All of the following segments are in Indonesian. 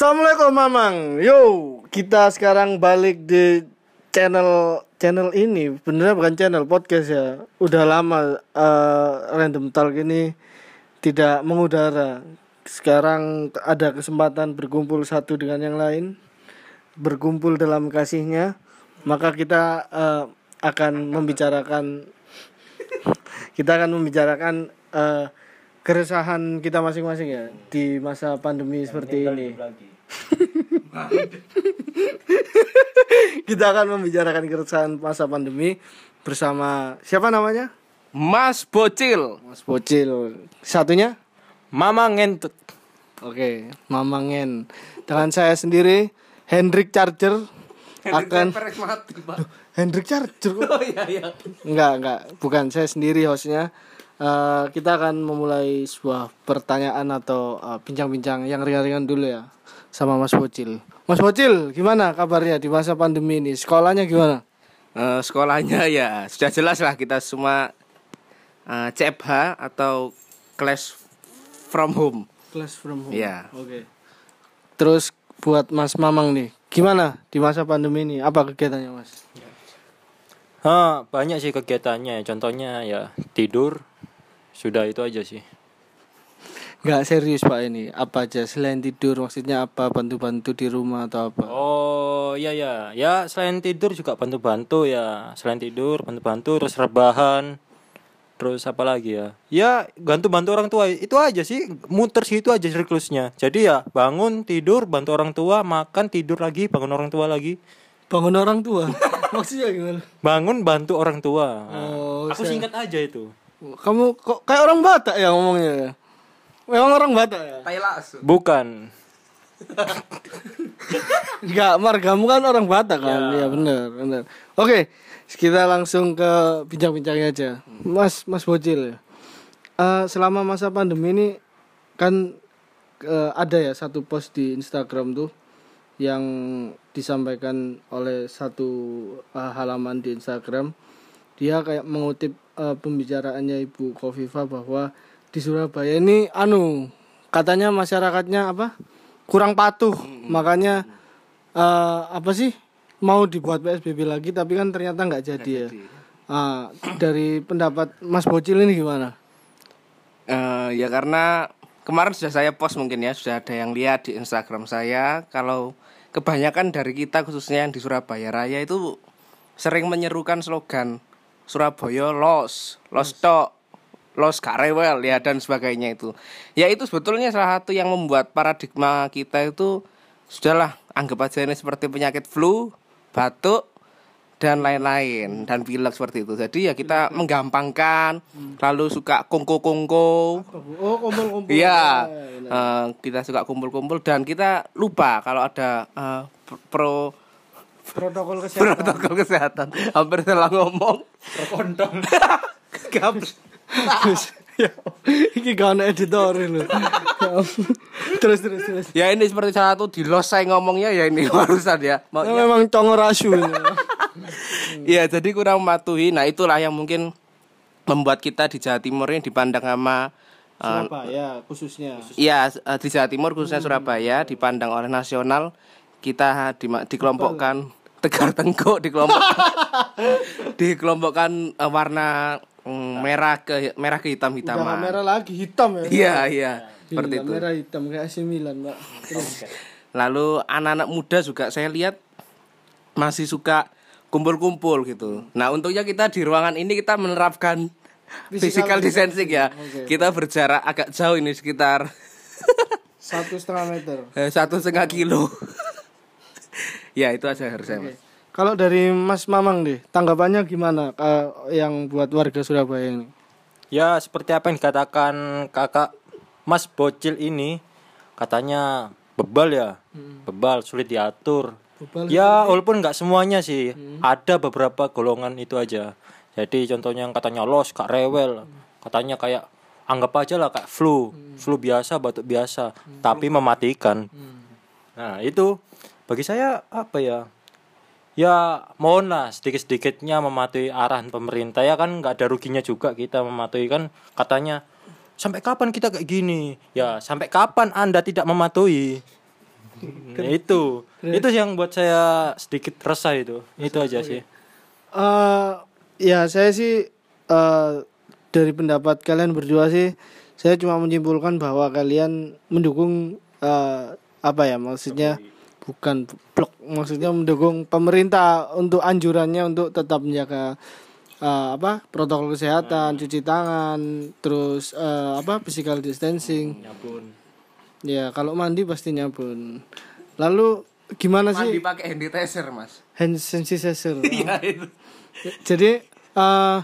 Assalamualaikum Mamang. Yo, kita sekarang balik di channel channel ini. Benernya bukan channel podcast ya. Udah lama eh, random talk ini tidak mengudara. Sekarang ada kesempatan berkumpul satu dengan yang lain, berkumpul dalam kasihnya. Maka kita eh, akan membicarakan kita akan membicarakan eh, keresahan kita masing-masing ya di masa pandemi seperti ini. kita akan membicarakan keresahan masa pandemi bersama siapa namanya? Mas Bocil Mas Bocil. Satunya? Mama ngentut Oke, Mamangen. Dengan saya sendiri Hendrik Charger akan Hendrik Charger. Oh iya iya Enggak, enggak, bukan saya sendiri hostnya. Eh, kita akan memulai sebuah pertanyaan atau eh, bincang-bincang yang ringan-ringan dulu ya sama Mas Bocil. Mas Bocil, gimana kabarnya di masa pandemi ini? Sekolahnya gimana? Eh, Sekolahnya ya sudah jelas lah kita semua eh, CFH atau class from home Class from home. Iya. Oke. Terus buat Mas Mamang nih, gimana di masa pandemi ini? Apa kegiatannya, Mas? Ah, banyak sih kegiatannya. Contohnya ya tidur. Sudah itu aja sih. Enggak serius Pak ini. Apa aja selain tidur maksudnya apa? Bantu-bantu di rumah atau apa? Oh, iya ya. Ya, selain tidur juga bantu-bantu ya. Selain tidur, bantu-bantu terus rebahan. Terus apa lagi ya? Ya, bantu-bantu orang tua. Itu aja sih. Muter situ aja siklusnya. Jadi ya, bangun, tidur, bantu orang tua, makan, tidur lagi, bangun orang tua lagi. Bangun orang tua. maksudnya gimana? Bangun bantu orang tua. Oh, Aku saya- singkat aja itu. Kamu kok kayak orang Batak ya ngomongnya ya? Memang orang Batak ya? Bukan. Enggak, margamu kan orang Batak kan? Iya benar, benar. Oke, kita langsung ke bincang-bincangnya aja. Mas Mas Bocil ya. Eh, selama masa pandemi ini kan eh, ada ya satu post di Instagram tuh yang disampaikan oleh satu eh, halaman di Instagram. Dia kayak mengutip eh, pembicaraannya Ibu Kofifa bahwa di Surabaya ini anu katanya masyarakatnya apa? kurang patuh. Makanya eh, apa sih mau dibuat PSBB lagi tapi kan ternyata nggak jadi ya. Ah, dari pendapat Mas Bocil ini gimana? Eh, ya karena kemarin sudah saya post mungkin ya sudah ada yang lihat di Instagram saya kalau kebanyakan dari kita khususnya yang di Surabaya Raya itu sering menyerukan slogan Surabaya los los tok los karewel ya dan sebagainya itu. Ya itu sebetulnya salah satu yang membuat paradigma kita itu sudahlah anggap aja ini seperti penyakit flu batuk dan lain-lain dan pilek seperti itu. Jadi ya kita menggampangkan lalu suka kongko-kongko Oh, kumpul-kumpul. Iya, eh, kita suka kumpul-kumpul dan kita lupa kalau ada eh, pro Protokol kesehatan. protokol kesehatan. Hampir salah ngomong. Kondom. Gap- Terus, ya, iki gak ada editor lho. Ya terus terus terus. ya ini seperti salah satu di los saya ngomongnya ya ini barusan ya. Mau- Ya, memang congor asu ini. Iya, jadi kurang mematuhi. Nah, itulah yang mungkin membuat kita di Jawa Timur ini dipandang sama eh, Surabaya khususnya. Iya, eh, di Jawa Timur khususnya Surabaya dipandang oleh nasional kita di, dikelompokkan tegar tengkuk dikelompok dikelompokkan eh, warna mm, merah ke merah ke hitam Udah nggak hitaman. merah lagi, hitam ya. Iya, iya, seperti itu. Merah hitam kayak AC Milan. Terus Lalu anak-anak muda juga saya lihat masih suka kumpul-kumpul gitu. Nah, untungnya kita di ruangan ini kita menerapkan physical, distancing ya. Kita berjarak agak jauh ini sekitar Satu setengah meter. eh, satu setengah kilo. Ya itu aja harus saya. Mas. Kalau dari Mas Mamang deh, tanggapannya gimana eh, yang buat warga Surabaya ini? Ya seperti apa yang dikatakan kakak Mas Bocil ini katanya bebal ya, bebal sulit diatur. Bebal ya walaupun nggak semuanya sih, ada beberapa golongan itu aja. Jadi contohnya yang katanya los, kak rewel, katanya kayak anggap aja lah kayak flu, flu biasa, batuk biasa, tapi mematikan. Nah itu bagi saya apa ya? Ya mohon lah sedikit-sedikitnya mematuhi arahan pemerintah. Ya kan nggak ada ruginya juga kita mematuhi. Kan katanya sampai kapan kita kayak gini? Ya sampai kapan anda tidak mematuhi? Nah, itu. Itu yang buat saya sedikit resah itu. Itu aja sih. Eh ya saya sih eh dari pendapat kalian berdua sih saya cuma menyimpulkan bahwa kalian mendukung eh apa ya maksudnya bukan blok maksudnya mendukung pemerintah untuk anjurannya untuk tetap menjaga eh, apa protokol kesehatan cuci tangan terus eh, apa physical distancing. Ya kalau mandi pasti nyabun. Lalu gimana Mandi sih pakai hand sanitizer, Mas. hand sanitizer. Iya itu. jadi eh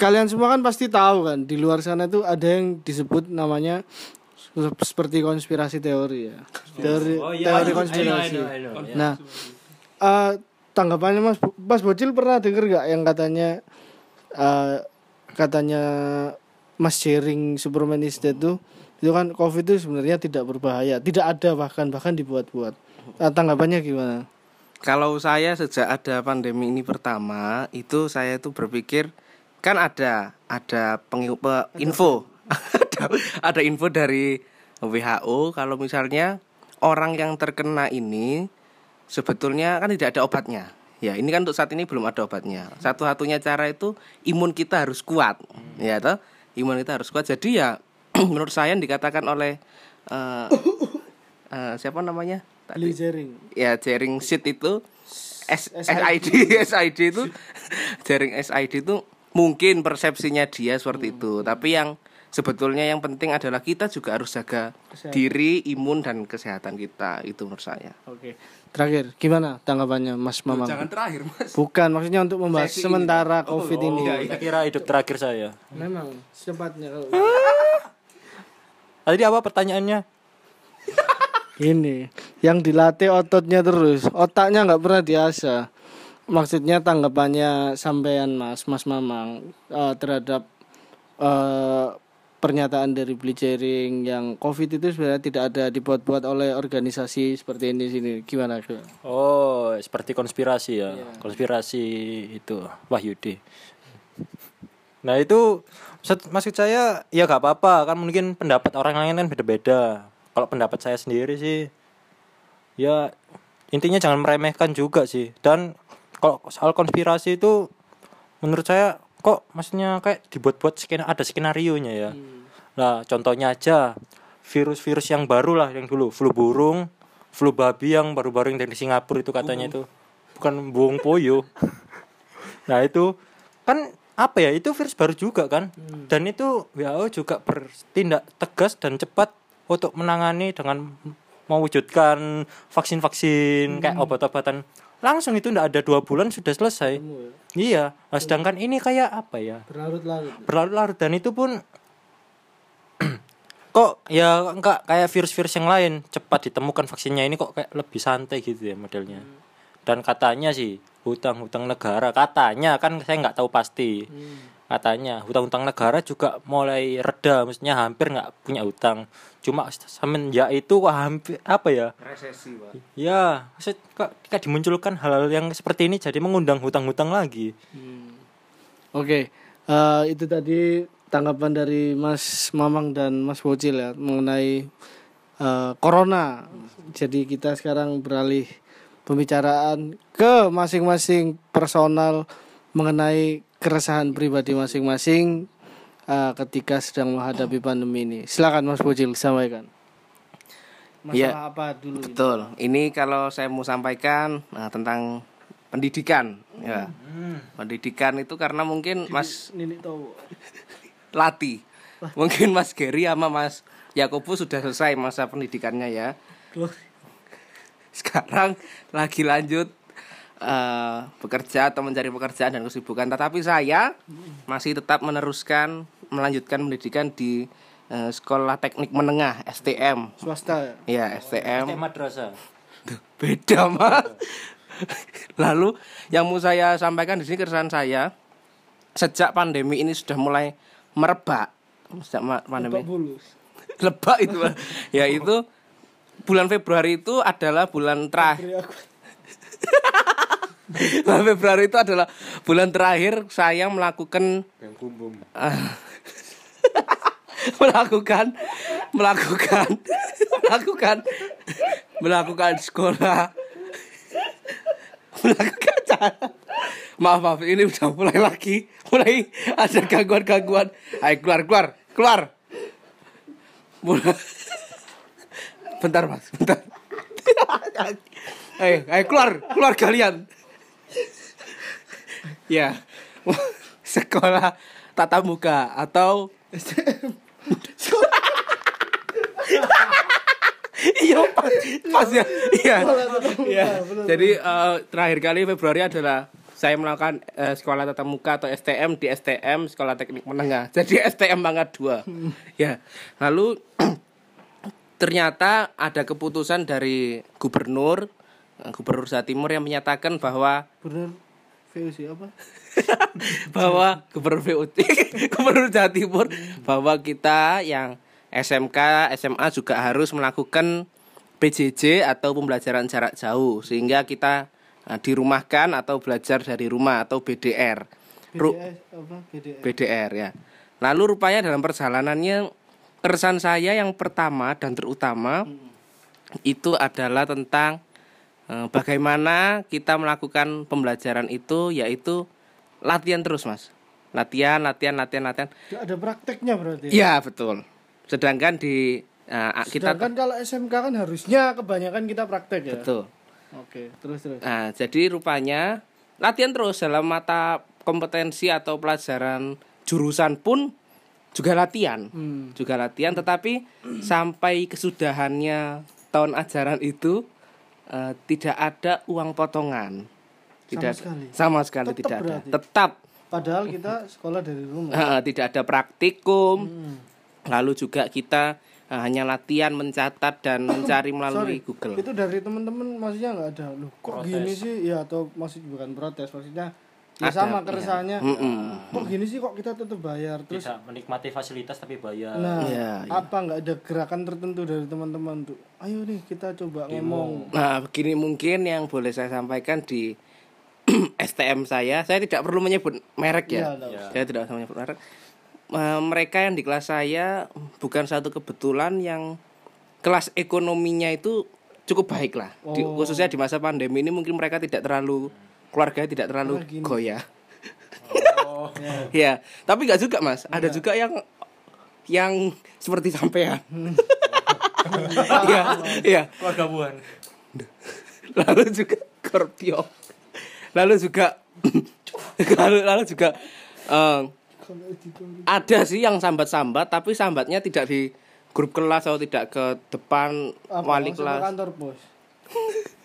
kalian semua kan pasti tahu kan di luar sana itu ada yang disebut namanya seperti konspirasi teori ya. Teori teori konspirasi. Nah, eh tanggapannya Mas Mas Bocil pernah denger gak yang katanya eh katanya Mas sharing Superman is Dead tuh itu kan COVID itu sebenarnya tidak berbahaya, tidak ada bahkan bahkan dibuat-buat. Nah, tanggapannya gimana? Kalau saya sejak ada pandemi ini pertama, itu saya itu berpikir kan ada ada pengi- pe- info ada, ada info dari WHO kalau misalnya orang yang terkena ini sebetulnya kan tidak ada obatnya. Ya, ini kan untuk saat ini belum ada obatnya. Satu-satunya cara itu imun kita harus kuat. Ya toh? Imun kita harus kuat. Jadi ya menurut saya yang dikatakan oleh eh, eh, siapa namanya? Tadi Lee sharing. ya jaring sheet itu S SID SID itu jaring SID itu mungkin persepsinya dia seperti itu tapi yang sebetulnya yang penting adalah kita juga harus jaga diri imun dan kesehatan kita itu menurut saya Oke. Terakhir, gimana tanggapannya Mas Mamang? jangan terakhir mas Bukan, maksudnya untuk membahas Sesi ini. sementara Oh, COVID oh, ini. iya, saya kira hidup terakhir saya Memang secepatnya kalau tadi apa pertanyaannya ini yang dilatih ototnya terus, otaknya nggak pernah diasah. Maksudnya tanggapannya sampean Mas Mas Mamang eh, terhadap eh, pernyataan dari Blitzering yang COVID itu sebenarnya tidak ada dibuat-buat oleh organisasi seperti ini sini. Gimana? gimana? Oh, seperti konspirasi ya. Konspirasi itu Wahyudi. Nah, itu maksud saya ya gak apa-apa kan mungkin pendapat orang lain kan beda-beda. Kalau pendapat saya sendiri sih ya intinya jangan meremehkan juga sih. Dan kalau soal konspirasi itu menurut saya kok maksudnya kayak dibuat-buat skena ada skenario nya ya. Nah, contohnya aja virus-virus yang baru lah yang dulu flu burung, flu babi yang baru-baru yang dari Singapura itu katanya itu bukan buung poyo. nah, itu kan apa ya? Itu virus baru juga kan. Dan itu WHO juga bertindak tegas dan cepat untuk menangani dengan mewujudkan vaksin-vaksin kayak obat-obatan langsung itu ndak ada dua bulan sudah selesai. Iya, nah, sedangkan ini kayak apa ya? Berlarut-larut. berlarut-larut. Dan itu pun kok ya enggak kayak virus-virus yang lain. Cepat ditemukan vaksinnya. Ini kok kayak lebih santai gitu ya modelnya. Dan katanya sih hutang-hutang negara. Katanya kan saya nggak tahu pasti katanya. Hutang-hutang negara juga mulai reda maksudnya hampir nggak punya hutang. Cuma semenjak itu wah hampir apa ya? Resesi pak. Ya maksud kok dimunculkan hal-hal yang seperti ini jadi mengundang hutang-hutang lagi. Oke, eh, itu tadi tanggapan dari Mas Mamang dan Mas Bocil ya mengenai eh, corona. Jadi kita sekarang beralih pembicaraan ke masing-masing personal mengenai keresahan pribadi masing-masing eh, ketika sedang menghadapi pandemi ini. Silakan Mas Bocil sampaikan. Masalah Iya. apa dulu? ini? betul ini kalau saya mau sampaikan nah, tentang pendidikan ya pendidikan itu karena mungkin Mas Nini tahu. Lati mungkin Mas Gary sama Mas Yakobus sudah selesai masa pendidikannya ya sekarang lagi lanjut eh, bekerja atau mencari pekerjaan dan kesibukan. Tetapi saya masih tetap meneruskan melanjutkan pendidikan di eh, sekolah teknik menengah STM Swasta. Ya. ya STM Kayak madrasah. beda mas. Lalu yang mau saya sampaikan di sini keresahan saya sejak pandemi ini sudah mulai merebak. Sejak pandemi. lebak itu ya itu bulan Februari itu adalah bulan terakhir. bulan Februari itu adalah bulan terakhir saya melakukan melakukan melakukan melakukan melakukan sekolah. Melakukan cara maaf maaf ini udah mulai lagi. Mulai ada gangguan gangguan ayo keluar keluar keluar. Mulai. Bentar mas bentar. Ayo ayo keluar keluar kalian ya. Sekolah tatap muka atau iya pas, ya. Iya. Iya. jadi eh, terakhir kali Februari adalah saya melakukan eh, sekolah tatap muka atau STM di STM sekolah teknik menengah. Jadi STM banget dua. Ya. Lalu ternyata ada keputusan dari gubernur gubernur Jawa Timur yang menyatakan bahwa Bener. VOC apa? bahwa gubernur VOT gubernur Jawa Timur bahwa kita yang SMK SMA juga harus melakukan PJJ atau pembelajaran jarak jauh sehingga kita eh, dirumahkan atau belajar dari rumah atau BDR Ru- apa? BDS. BDR ya lalu rupanya dalam perjalanannya keresahan saya yang pertama dan terutama itu adalah tentang eh, bagaimana kita melakukan pembelajaran itu yaitu latihan terus mas latihan latihan latihan latihan Nggak ada prakteknya berarti. ya betul sedangkan di eh, kita Sedangkan kalau SMK kan harusnya kebanyakan kita praktek ya. betul Oke, terus terus. Nah, jadi rupanya latihan terus dalam mata kompetensi atau pelajaran jurusan pun juga latihan. Hmm. Juga latihan tetapi sampai kesudahannya tahun ajaran itu eh, tidak ada uang potongan. Tidak sekali? sama sekali Tetap tidak ada. berarti? Tetap Padahal kita sekolah dari rumah. eh, tidak ada praktikum. Hmm. Lalu juga kita eh, hanya latihan mencatat dan mencari melalui Sorry, Google. Itu dari teman-teman maksudnya nggak ada. Loh, kok gini sih? Ya atau maksud bukan protes, maksudnya ya Ada, sama iya. keresahannya. Mm-mm. Kok gini sih kok kita tetap bayar? Terus Bisa menikmati fasilitas tapi bayar. Nah, iya. apa nggak ada gerakan tertentu dari teman-teman tuh? Ayo nih kita coba ngomong. Nah, begini mungkin yang boleh saya sampaikan di STM saya, saya tidak perlu menyebut merek ya. nggak usah. saya tidak usah menyebut merek. Mereka yang di kelas saya bukan satu kebetulan yang kelas ekonominya itu cukup baik lah. Di- Oh. khususnya di masa pandemi ini mungkin mereka tidak terlalu keluarganya tidak terlalu gini. goyah. Oh, ya, tapi nggak juga mas. Ada juga yang yang seperti sampean. Iya, iya. keluarga buan. lalu juga Scorpio lalu juga lalu lalu juga eh, ada sih yang sambat-sambat tapi sambatnya tidak di grup kelas atau tidak ke depan Apa, wali kelas kantor pos.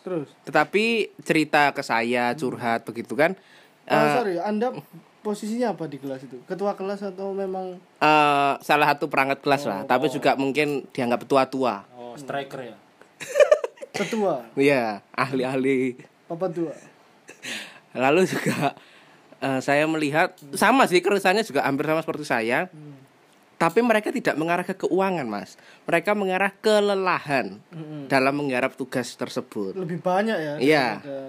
Terus. tetapi cerita ke saya curhat begitu kan Oh, eh, sorry, Anda posisinya apa di kelas itu? Ketua kelas atau memang eh, salah satu perangkat kelas lah tapi juga mungkin dianggap tua-tua Oh, striker ya. ketua? ya ahli-ahli Papa tua. Lalu juga eh, saya melihat sama sih keresahannya juga hampir sama seperti saya. Tapi mereka tidak mengarah ke keuangan, Mas. Mereka mengarah kelelahan dalam menggarap tugas tersebut. Lebih banyak ya? Iya,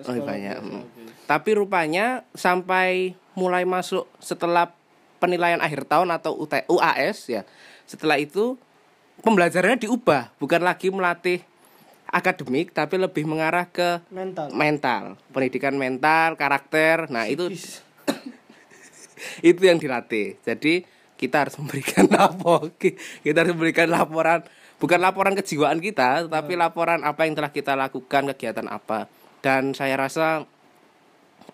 lebih banyak. biasa. mm. Tapi rupanya sampai mulai masuk setelah penilaian akhir tahun atau UT, UAS ya. Setelah itu pembelajarannya diubah, bukan lagi melatih akademik tapi lebih mengarah ke Mental. mental, pendidikan mental, karakter. Nah, itu itu yang dilatih. Jadi kita harus memberikan apa? Kita harus memberikan laporan bukan laporan kejiwaan kita, tetapi laporan apa yang telah kita lakukan, kegiatan apa. dan saya rasa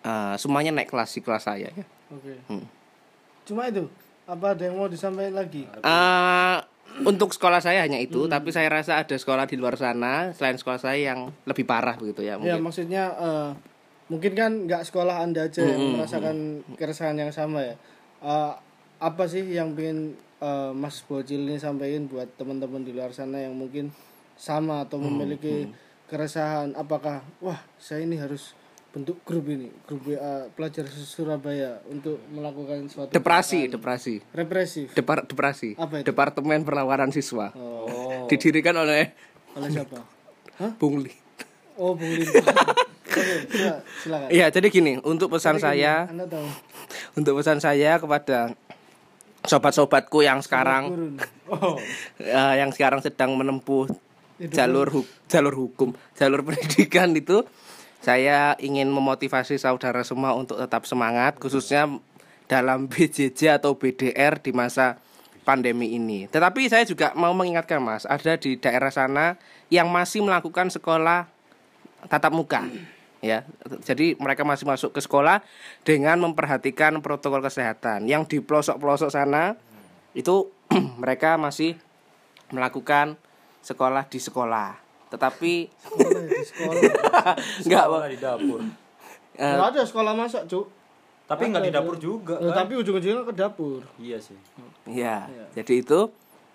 eh, semuanya naik kelas di kelas saya ya. Oke. Hmm. Cuma itu. Apa ada yang mau disampaikan lagi? Eh, untuk sekolah saya hanya itu, Hmm. tapi saya rasa ada sekolah di luar sana selain sekolah saya yang lebih parah begitu ya Ya mungkin. maksudnya eh, mungkin kan nggak sekolah anda aja yang merasakan keresahan yang sama ya. Eh, apa sih yang pengen eh, Mas Bocil ini sampaikan buat teman-teman di luar sana yang mungkin sama atau memiliki keresahan? Apakah wah saya ini harus bentuk grup ini grup WA pelajar Surabaya untuk melakukan suatu Depresi, depresi. represif Depar depresi. Apa itu? Departemen Perlawanan Siswa. oh, Didirikan oleh oleh siapa? Hah? Bung Li. Oh Bung Limpa. Oke, silakan. Iya, jadi gini, untuk pesan saya, Anda tahu. untuk pesan saya kepada sobat-sobatku yang sekarang. Oh. eh, yang sekarang sedang menempuh jalur hu- jalur hukum, jalur pendidikan itu saya ingin memotivasi saudara semua untuk tetap semangat khususnya dalam BJJ atau BDR di masa pandemi ini. Tetapi saya juga mau mengingatkan Mas, ada di daerah sana yang masih melakukan sekolah tatap muka. Ya, jadi mereka masih masuk ke sekolah dengan memperhatikan protokol kesehatan. Yang di pelosok-pelosok sana itu mereka masih melakukan sekolah di sekolah. Tetapi Sekolah ya, di sekolah. enggak Sekolah di dapur. Nggak ada sekolah masak, Cuk. Tapi nggak di dapur juga Loh, kan? tapi ujung-ujungnya ke dapur. Iya sih. Ya, jadi itu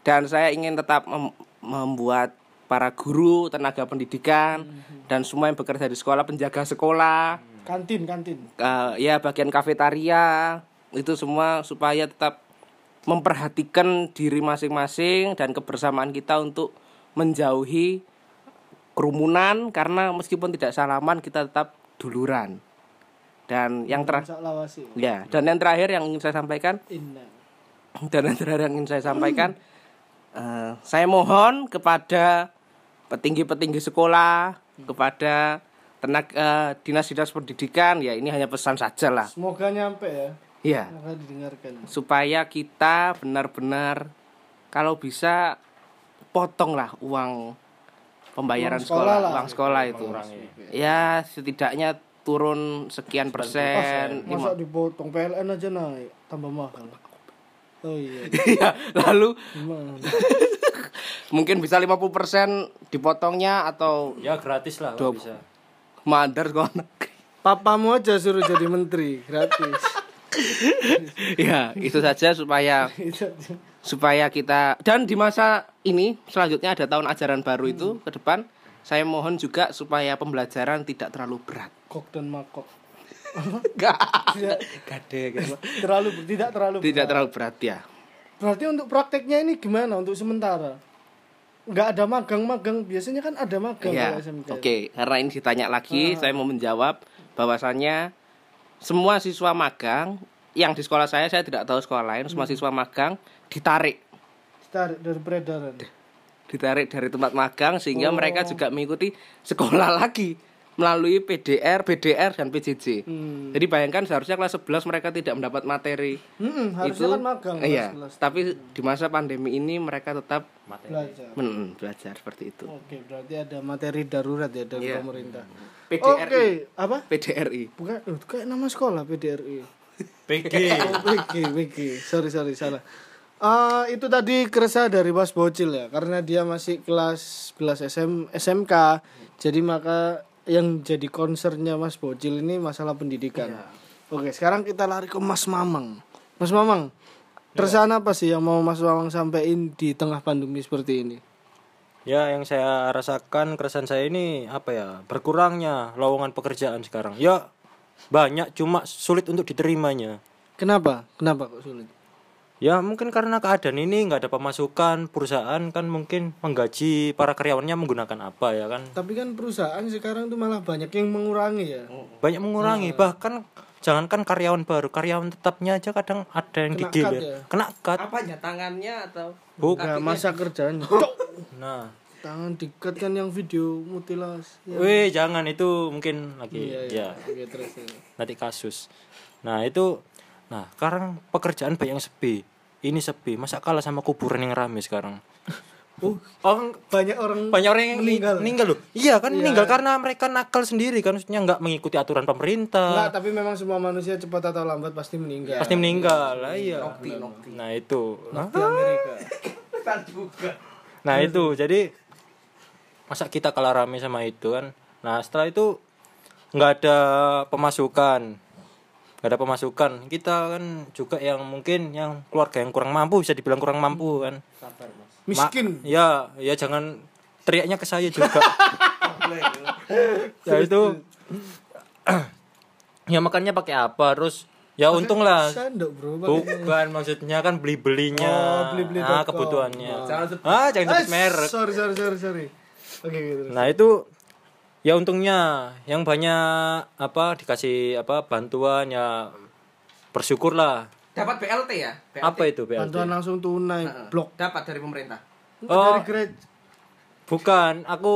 dan saya ingin tetap mem- membuat para guru, tenaga pendidikan dan semua yang bekerja di sekolah, penjaga sekolah, Kantin, kantin. eh, ya bagian kafetaria itu semua supaya tetap memperhatikan diri masing-masing dan kebersamaan kita untuk menjauhi kerumunan karena meskipun tidak salaman kita tetap duluran. Dan yang terakhir ya, dan yang terakhir yang ingin saya sampaikan Inna. dan yang terakhir yang ingin saya sampaikan eh, saya mohon kepada petinggi-petinggi sekolah kepada tenaga dinas-dinas pendidikan ya ini hanya pesan saja lah Semoga nyampe ya. ya didengarkan. supaya kita benar-benar kalau bisa potonglah uang pembayaran Uang sekolah sekolah, lah. uang sekolah itu ya setidaknya turun sekian persen Masa dipotong PLN aja naik, tambah mahal. Oh iya. Iya, lalu mungkin bisa 50% dipotongnya atau Ya gratis lah kalau bisa. mandar negeri. Papamu aja suruh jadi menteri gratis. ya, itu saja supaya supaya kita dan di masa ini selanjutnya ada tahun ajaran baru itu ke depan saya mohon juga supaya pembelajaran tidak terlalu berat. Kok dan makok. Enggak. Tidak Gade gitu. terlalu tidak terlalu Tidak berat. terlalu berat ya. Berarti untuk prakteknya ini gimana untuk sementara? Nggak ada magang-magang, biasanya kan ada magang Ya. SMK. Oke, karena ini ditanya lagi, saya mau menjawab bahwasannya semua siswa magang yang di sekolah saya saya tidak tahu sekolah lain, semua siswa magang ditarik Ditarik dari peredaran. ditarik dari tempat magang sehingga mereka juga mengikuti sekolah lagi melalui PDR, BDR dan PJJ. Hmm. Jadi bayangkan seharusnya kelas 11 mereka tidak mendapat materi Hmm, harusnya itu. kan magang iya. kelas-kelas. Tapi di masa pandemi ini mereka tetap belajar. men- belajar seperti itu. Oke, berarti ada materi darurat ya dari Iya. pemerintah. PDRI. Oke, apa? PDRI. Bukan, kayak nama sekolah PDRI. PG. Oh, PG, PG. Sorry, sorry, salah. Eh, itu tadi keresahan dari Mas Bocil ya, karena dia masih kelas 11 SM, SMK. Jadi maka yang jadi concernnya Mas Bocil ini masalah pendidikan. Oke, sekarang kita lari ke Mas Mamang. Mas Mamang, keresahan apa sih yang mau Mas Mamang sampaikan di tengah pandemi seperti ini? Ya yang saya rasakan keresahan saya ini apa ya berkurangnya lowongan pekerjaan sekarang. Ya banyak cuma sulit untuk diterimanya. Kenapa? Kenapa kok sulit? Ya mungkin karena keadaan ini nggak ada pemasukan perusahaan kan mungkin menggaji para karyawannya menggunakan apa ya kan Tapi kan perusahaan sekarang tuh malah banyak yang mengurangi ya. banyak mengurangi bahkan jangankan karyawan baru karyawan tetapnya aja kadang ada yang Kena digilir cut ya? kena cut Apanya tangannya atau bukan Nah, masa kerjanya. Nah Tangan dikat kan yang video mutilasi. Ya. weh jangan itu mungkin lagi Iya, iya. ya Oke, terus. terus. nanti kasus nah itu nah sekarang pekerjaan banyak yang sepi ini sepi masa kalah sama kuburan yang rame sekarang Oh, Oh, banyak orang banyak orang yang meninggal. meninggal loh. Iya kan Iya. meninggal karena mereka nakal sendiri kan maksudnya nggak mengikuti aturan Enggak, pemerintah. tapi memang semua manusia cepat atau lambat pasti meninggal. Pasti meninggal lah iya. Nah itu. Di Amerika. Nah itu jadi masa kita kalah rame sama itu kan. Nah setelah itu nggak ada pemasukan, nggak ada pemasukan. Kita kan juga yang mungkin yang keluarga yang kurang mampu bisa dibilang kurang mampu kan. Ma- Miskin. ya ya jangan teriaknya ke saya juga. ya itu ya makannya pakai apa terus ya untung lah Sandok, Bro. pakai- bukan maksudnya kan beli belinya Oh, beli-beli ah dot com. kebutuhannya Jangan sebut- ah jangan sebut Eh, merek Sorry, sorry, sorry, sorry. Oke, gitu. nah itu ya untungnya yang banyak apa dikasih apa bantuan ya bersyukurlah Dapat BLT ya? BLT. apa itu BLT Bantuan langsung tunai, Heeh. blok. Dapat dari pemerintah. Oh. Dari gereja. bukan aku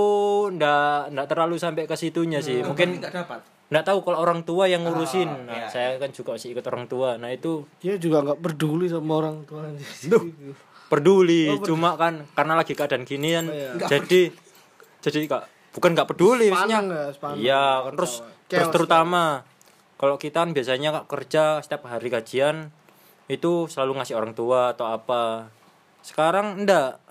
ndak ndak terlalu sampai ke situnya sih mungkin enggak dapat. nggak tahu kalau orang tua yang ngurusin Oh, nah iya, saya kan juga masih ikut orang tua nah itu Dia juga nggak peduli sama orang tua. peduli cuma kan karena lagi keadaan gini kan jadi jadi kak bukan nggak peduli maksudnya. Sepanang ya, sepanang. iya terus terus terutama kalau kita kan biasanya kerja setiap hari gajian itu selalu ngasih orang tua atau apa. Sekarang enggak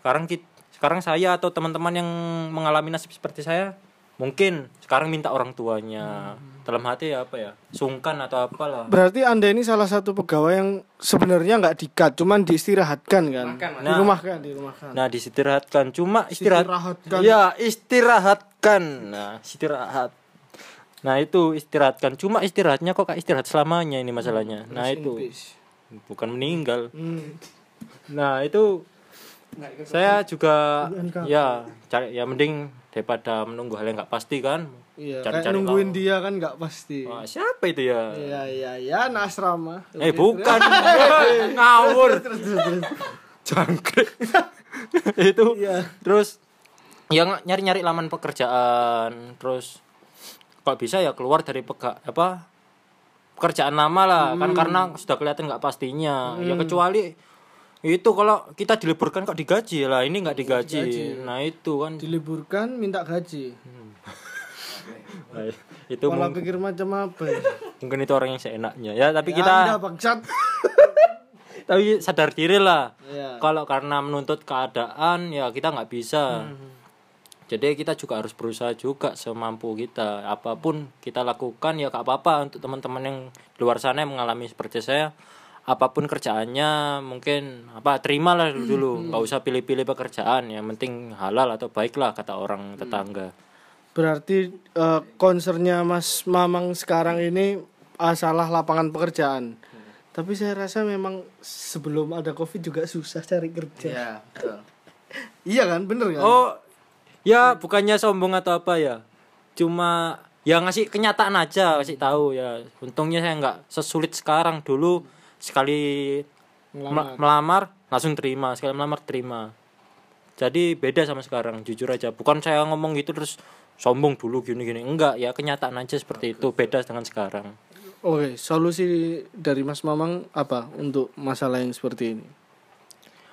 sekarang kita sekarang saya atau teman-teman yang mengalami nasib seperti saya mungkin sekarang minta orang tuanya dalam hati ya apa ya sungkan atau apalah Berarti Anda ini salah satu pegawai yang sebenarnya nggak dikat, cuman diistirahatkan kan? Makan. Di rumah kan, di rumah kan. Nah, disistirahatkan. Cuma istirahat. Istirahatkan. Ya, istirahatkan. Nah, istirahat. Nah, itu istirahatkan. Cuma istirahatnya kok kayak istirahat selamanya ini masalahnya. Nah, Rest itu peace. bukan meninggal. Hmm. Nah, itu saya juga ya cari ya mending daripada menunggu hal yang nggak pasti kan. Iya, Cari- kayak cari nungguin dia kan nggak pasti. Wah, siapa itu ya? Iya, iya, iya, anak asrama. Eh, bukan. Ngawur. Jangkrik. itu Iya. terus yang nyari-nyari laman pekerjaan terus kok bisa ya keluar dari pega apa pekerjaan lama lah kan Hmm. karena sudah kelihatan nggak pastinya ya kecuali itu kalau kita diliburkan kok digaji lah ini nggak digaji. nah itu kan Diliburkan minta gaji. Nah, itu mung- pikir macam apa ya? mungkin itu orang yang seenaknya. Ya tapi Ya, kita Anda bangsat. tapi sadar diri lah. Iya. kalau karena menuntut keadaan ya kita nggak bisa. Jadi kita juga harus berusaha juga semampu kita. Apa pun kita lakukan ya gak apa-apa untuk teman-teman yang di luar sana yang mengalami seperti saya. Apa pun kerjaannya mungkin apa terimalah dulu. Nggak usah pilih-pilih pekerjaan. Yang penting halal atau baiklah kata orang tetangga Berarti eh, concernnya Mas Mamang sekarang ini ah, salah lapangan pekerjaan. Tapi saya rasa memang sebelum ada Covid juga susah cari kerja. Iya, betul. Iya kan, bener kan? oh ya bukannya sombong atau apa ya cuma ya ngasih kenyataan aja kasih tahu ya untungnya saya nggak sesulit sekarang dulu sekali Melamar. mel- melamar langsung terima sekali melamar terima jadi beda sama sekarang jujur aja bukan saya ngomong gitu terus sombong dulu gini gini enggak ya kenyataan aja seperti itu beda dengan sekarang Oke, solusi dari Mas Mamang apa untuk masalah yang seperti ini?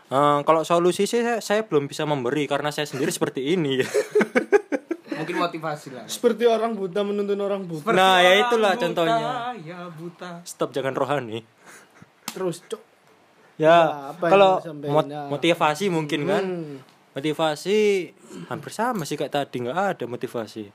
Eh, kalau solusi sih saya, saya belum bisa memberi karena saya sendiri seperti ini Mungkin motivasi lah. Seperti orang buta menuntun orang buta. nah ya itulah buta, contohnya Ya buta. stop jangan rohani Terus, Cok. ya Ya, kalau mot- Ya. motivasi mungkin kan Hmm. Motivasi hampir sama sih kayak tadi nggak ada motivasi.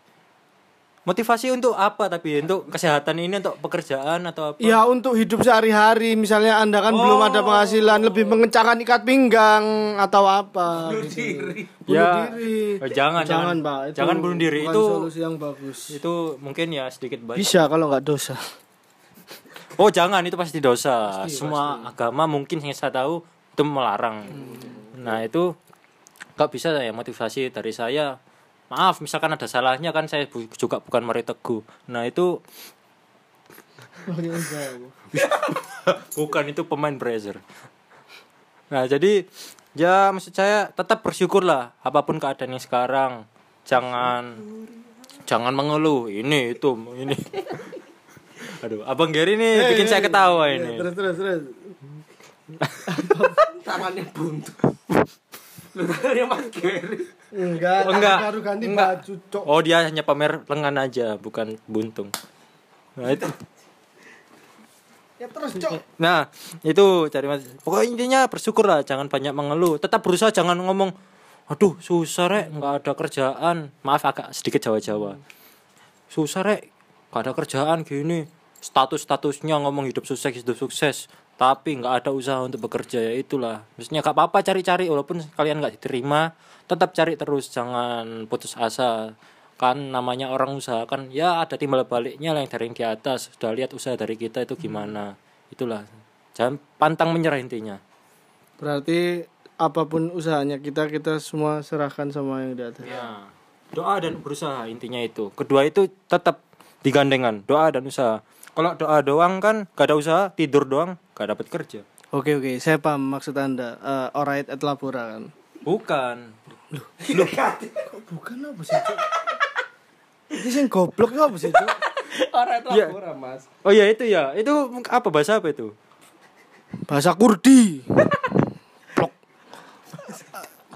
Motivasi untuk apa tapi? Untuk kesehatan ini untuk pekerjaan atau apa? Ya untuk hidup sehari-hari. Misalnya Anda kan belum ada penghasilan lebih mengencangkan ikat pinggang atau apa? Bunuh diri. Bunuh Ya, diri. eh, jangan, Jangan. Jangan. Pak. Itu Jangan bunuh diri, itu- solusi yang bagus. itu mungkin ya sedikit baik Bisa kalau nggak dosa. Oh jangan. Itu pasti dosa. Semua agama mungkin yang saya tahu itu melarang. Nah itu nggak bisa ya motivasi dari saya. Maaf misalkan ada salahnya kan saya bu- juga bukan Mari Teguh. Nah itu bukan itu pemain Brazzer. Nah jadi ya maksud saya tetap bersyukurlah apa pun keadaan yang sekarang. Jangan jangan mengeluh. Ini itu ini. Aduh abang Gary ini bikin saya ketawa ini. Terus terus terus. Tangannya buntu. Yang Mas Gary. Enggak, Oh, enggak. baru ganti Enggak. baju, Cok. Oh dia hanya pamer lengan aja, bukan buntung. Nah itu, Ya terus, Cok. nah itu cari mas. Pokoknya intinya bersyukur lah, jangan banyak mengeluh. Tetap berusaha jangan ngomong, aduh susah rek, nggak ada kerjaan. Maaf agak sedikit Jawa-Jawa. Susah rek, nggak ada kerjaan gini. Status-statusnya ngomong hidup sukses, hidup sukses. Tapi nggak ada usaha untuk bekerja ya itulah. Maksudnya gak apa-apa cari-cari walaupun kalian nggak diterima, tetap cari terus, jangan putus asa. Kan namanya orang usaha kan ya ada timbal baliknya lah yang dari yang di atas. Sudah lihat usaha dari kita itu gimana. Itulah. Jangan pantang menyerah intinya. Berarti apa pun usahanya kita kita semua serahkan sama yang di atas. Ya. Doa dan berusaha intinya itu. Kedua itu tetap digandengan, doa dan usaha. Kalau doa doang kan gak ada usaha, tidur doang gak dapat kerja. Oke oke, saya paham maksud anda. Eh, alright at Labora kan. Bukan. Bukan apa sih, Cok? Ini sing goblok apa sih, Cok? Orang itu Iya. laporan, Mas. Oh ya itu ya. Itu apa bahasa apa itu? Bahasa Kurdi.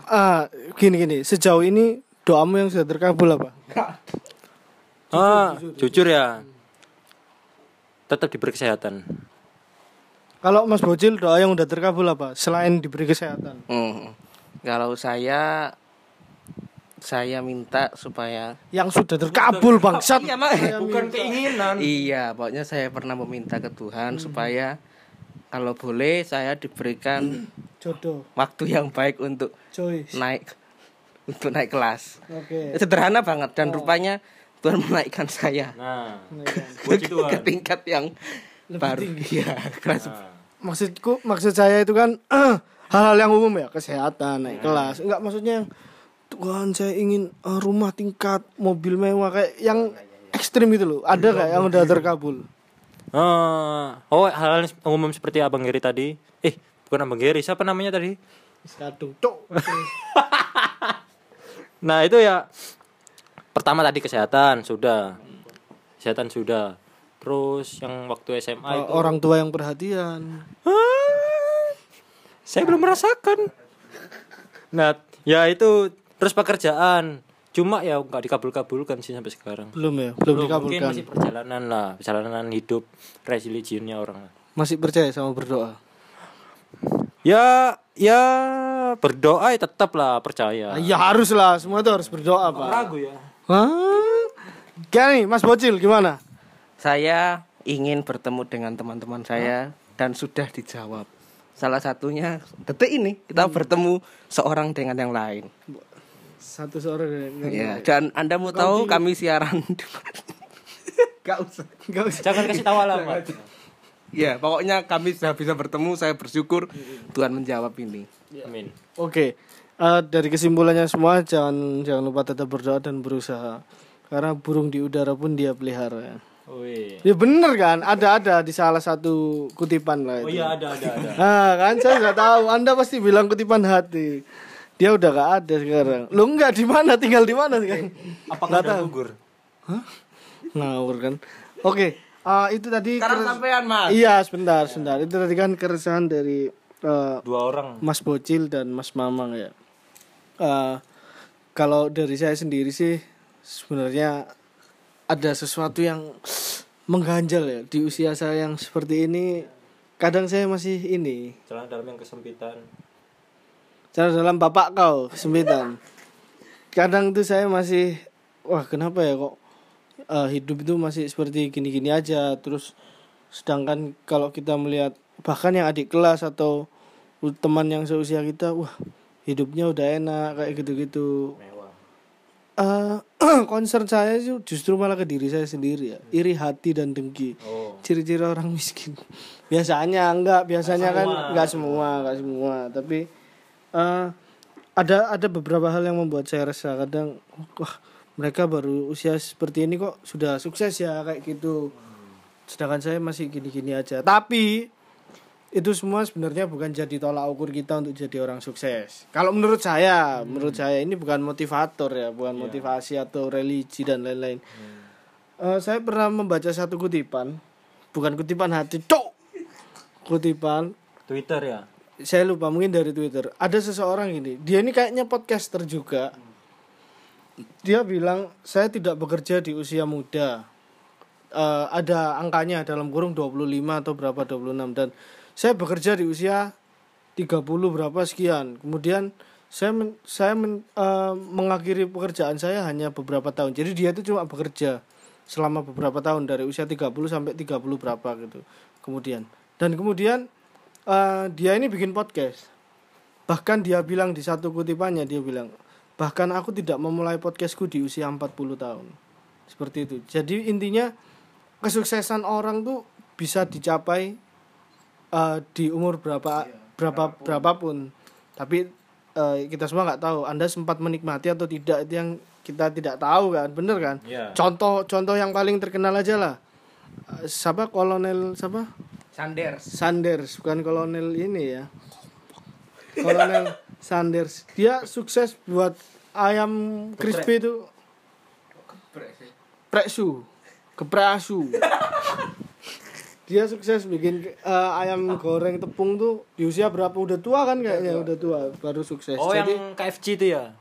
Ah, gini gini, sejauh ini doamu yang sudah terkabul apa? ah, jujur ya. Tetap diberi kesehatan. Kalau Mas Bocil doa yang udah terkabul apa? Selain diberi kesehatan. Hmm. Kalau saya saya minta supaya Yang sudah terkabul bangsat. Iya, Mak. Bukan keinginan. Iya, pokoknya saya pernah meminta ke Tuhan supaya kalau boleh saya diberikan Jodoh, waktu yang baik untuk coy. naik untuk naik kelas. Oke. Sederhana banget dan rupanya Tuhan menaikkan saya Nah, ke, ke Tuhan. tingkat yang baru. Iya, kelas Maksudku, maksud saya itu kan hal-hal yang umum ya, kesehatan, naik kelas. Enggak maksudnya yang Tuhan saya ingin eh, rumah tingkat, mobil mewah kayak yang ekstrim itu loh. Ada nggak yang udah terkabul? Ah, oh hal-hal umum seperti Abang Geri tadi. Eh, bukan Abang Geri, siapa namanya tadi? Nah, itu ya pertama tadi kesehatan sudah. Kesehatan sudah. Terus yang waktu SMA itu Orang tua yang perhatian. Ah, saya belum merasakan. Nah, ya itu terus pekerjaan. Cuma ya nggak dikabul-kabulkan sih sampai sekarang. Belum ya, belum, Mungkin dikabulkan. masih perjalanan lah, perjalanan hidup religionnya orang. Masih percaya sama berdoa. Ya, ya berdoa ya tetap lah percaya. Ya harus lah, semua itu harus berdoa, Pak. Ragu ya. Hah? Gini, Mas Bocil gimana? Saya ingin bertemu dengan teman-teman saya dan sudah dijawab. Salah satunya detik ini kita bertemu seorang dengan yang lain. Satu seorang yang Ya, dan Anda mau tahu kami siaran Gak usah. Enggak usah. Jangan kasih tahu alamat. Ya, pokoknya kami sudah bisa bertemu, saya bersyukur Tuhan menjawab ini. Amin. Oke. Eh, dari kesimpulannya semua jangan jangan lupa tetap berdoa dan berusaha. Karena burung di udara pun dia pelihara. Wih. Ya bener kan? Ada ada di salah satu kutipan lah Oh itu. iya ada ada ada. Nah, kan saya nggak tahu. Anda pasti bilang kutipan hati. Dia udah gak ada sekarang. Lu enggak di mana? Tinggal di mana sekarang? Apakah ada gugur? Ngawur kan. Oke, eh, itu tadi keres- sampean, Mas. Iya, sebentar, sebentar. Itu tadi kan keresahan dari eh, Dua orang. Mas Bocil dan Mas Mamang ya. Eh, kalau dari saya sendiri sih sebenarnya ada sesuatu yang mengganjal ya di usia saya yang seperti ini. Kadang saya masih ini, Jalan dalam yang kesempitan. cara dalam bapak kau kesempitan. Kadang tuh saya masih wah kenapa ya kok eh, hidup itu masih seperti gini-gini aja terus sedangkan kalau kita melihat bahkan yang adik kelas atau teman yang seusia kita wah hidupnya udah enak kayak gitu-gitu. Eh, concern saya sih justru malah ke diri saya sendiri ya. Iri hati dan dengki. Oh. ciri-ciri orang miskin. Biasanya enggak biasanya kan semua. enggak semua enggak semua. Tapi eh, ada ada beberapa hal yang membuat saya resah. Kadang wah mereka baru usia seperti ini kok sudah sukses ya kayak gitu. Sedangkan saya masih gini-gini aja. Tapi itu semua sebenarnya bukan jadi tolak ukur kita untuk jadi orang sukses. Kalau menurut saya, menurut saya ini bukan motivator ya, bukan motivasi atau religi dan lain-lain. Eh, saya pernah membaca satu kutipan, bukan kutipan hati, cok. Kutipan, Twitter ya. saya lupa mungkin dari Twitter ada seseorang ini dia ini kayaknya podcaster juga dia bilang saya tidak bekerja di usia muda Eh, ada angkanya dalam kurung 25 atau berapa 26 dan saya bekerja di usia 30 berapa sekian. Kemudian saya men- saya men- eh, mengakhiri pekerjaan saya hanya beberapa tahun. Jadi dia itu cuma bekerja selama beberapa tahun dari usia 30 sampai 30 berapa gitu. Kemudian. Dan kemudian eh, dia ini bikin podcast. Bahkan dia bilang di satu kutipannya dia bilang bahkan aku tidak memulai podcastku di usia 40 tahun. Seperti itu. Jadi intinya kesuksesan orang tuh bisa dicapai eh, di umur berapa berapa berapapun. tapi eh, kita semua nggak tahu anda sempat menikmati atau tidak itu yang kita tidak tahu kan bener kan? Iya. contoh contoh yang paling terkenal aja lah. Eh, siapa? Kolonel siapa? Sanders. Sanders bukan kolonel ini ya. Kolonel Sanders. Dia sukses buat ayam crispy itu. Preksu keprasu dia sukses bikin eh, ayam goreng tepung tuh di usia berapa? Udah tua kan kayaknya udah tua baru sukses. Oh jadi yang KFC itu ya?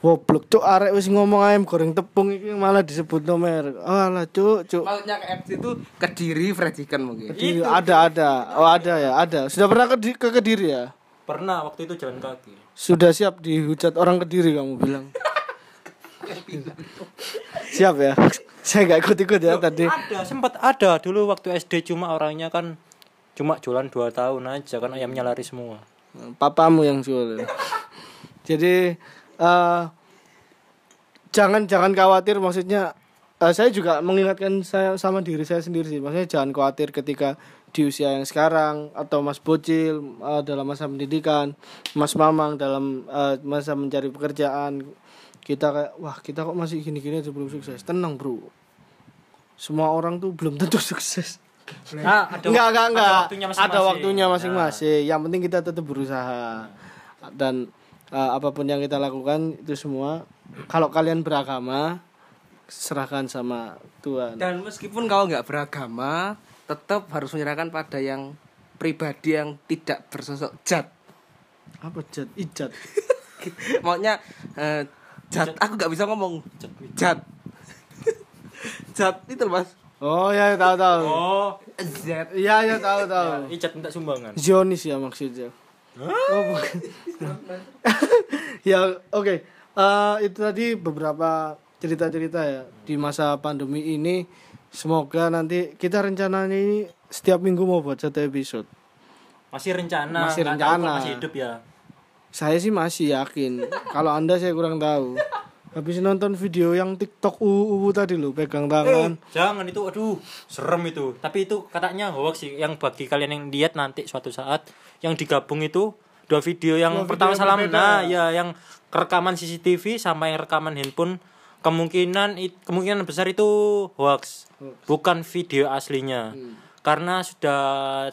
goblok cuk arek wis ngomong ayam goreng tepung iki malah disebut nomer alah cuk cuk. Maksudnya KFC itu Kediri fried chicken mungkin. Kediri, ada ada. Oh ada ya ada. Sudah pernah ke, ke kediri ya? Pernah waktu itu jalan kaki. sudah siap dihujat orang kediri kamu bilang. Siap ya saya nggak ikut ikut ya tadi Ada, sempat ada dulu waktu SD cuma orangnya kan cuma jualan dua tahun aja kan ayamnya lari semua. papamu yang jual ya. jadi eh, jangan jangan khawatir maksudnya eh, saya juga mengingatkan saya sama diri saya sendiri sih maksudnya jangan khawatir ketika di usia yang sekarang atau Mas Bocil eh, dalam masa pendidikan Mas Mamang dalam eh, masa mencari pekerjaan kita kayak wah kita kok masih gini-gini aja belum sukses. Tenang bro. Semua orang tuh belum tentu sukses. Nah, ada enggak enggak ada enggak. waktunya masing-masing. ada waktunya Nah. masing-masing yang penting kita tetap berusaha. Dan uh, apa pun yang kita lakukan itu semua kalau kalian beragama serahkan sama Tuhan. Dan meskipun kau nggak beragama, tetap harus menyerahkan pada yang pribadi yang tidak bersosok jat. apa jat ijat Maunya eh, jat. Aku nggak bisa ngomong jat. Jat itu mas. oh ya tahu tahu Oh, Jat. iya ya tahu tahu ijat minta sumbangan. Zionis ya maksudnya oh bukan ya oke Eh, itu tadi beberapa cerita-cerita ya di masa pandemi ini semoga nanti kita rencananya ini setiap minggu mau buat satu episode Masih rencana. Masih rencana. Masih hidup ya. Saya sih masih yakin. Kalau Anda saya kurang tahu. Habis nonton video yang TikTok UU tadi lo pegang tangan. Jangan itu aduh, serem itu. Tapi itu katanya hoax sih yang bagi kalian yang lihat nanti suatu saat yang digabung itu dua video yang Dua video pertama yang salam berbeda. nah ya yang rekaman CCTV sama yang rekaman handphone kemungkinan kemungkinan besar itu hoax bukan video aslinya Hmm. karena sudah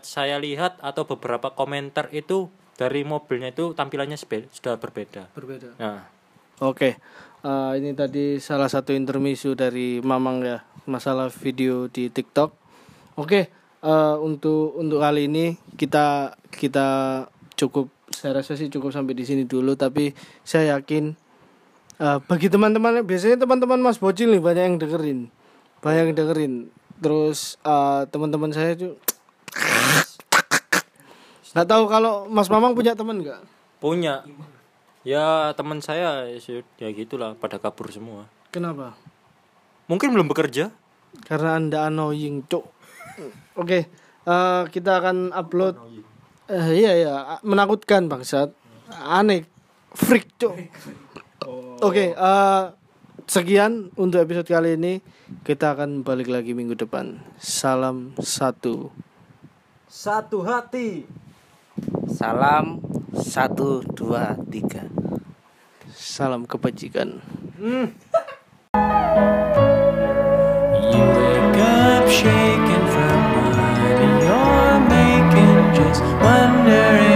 saya lihat atau beberapa komentar itu dari mobilnya itu tampilannya sudah berbeda Berbeda. nah Oke. Eh, ini tadi salah satu intermezzo dari Mamang ya, masalah video di TikTok. Oke, eh, untuk untuk kali ini kita kita cukup saya rasa sih cukup sampai di sini dulu tapi saya yakin eh, bagi teman-teman biasanya teman-teman Mas Bocil nih banyak yang dengerin. Banyak yang dengerin. Terus eh, teman-teman saya tuh nggak tahu kalau Mas Mamang punya teman nggak? punya. Ya teman saya ya gitulah pada kabur semua. Kenapa? mungkin belum bekerja. Karena anda annoying cuk. Oke eh, kita akan upload. Eh, iya iya menakutkan bangsat. Aneh freak cuk. Oke eh, sekian untuk episode kali ini. Kita akan balik lagi minggu depan. Salam satu. Satu hati Salam satu dua tiga. salam kebajikan You wake up shaking from money you're making, just wondering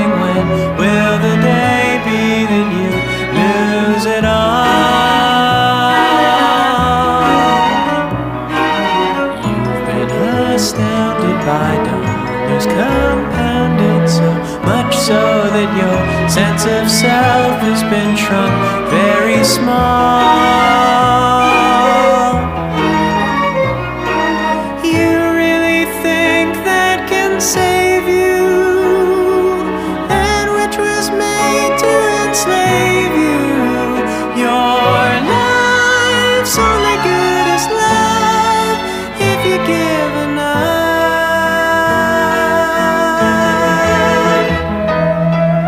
so that your sense of self has been shrunk very small.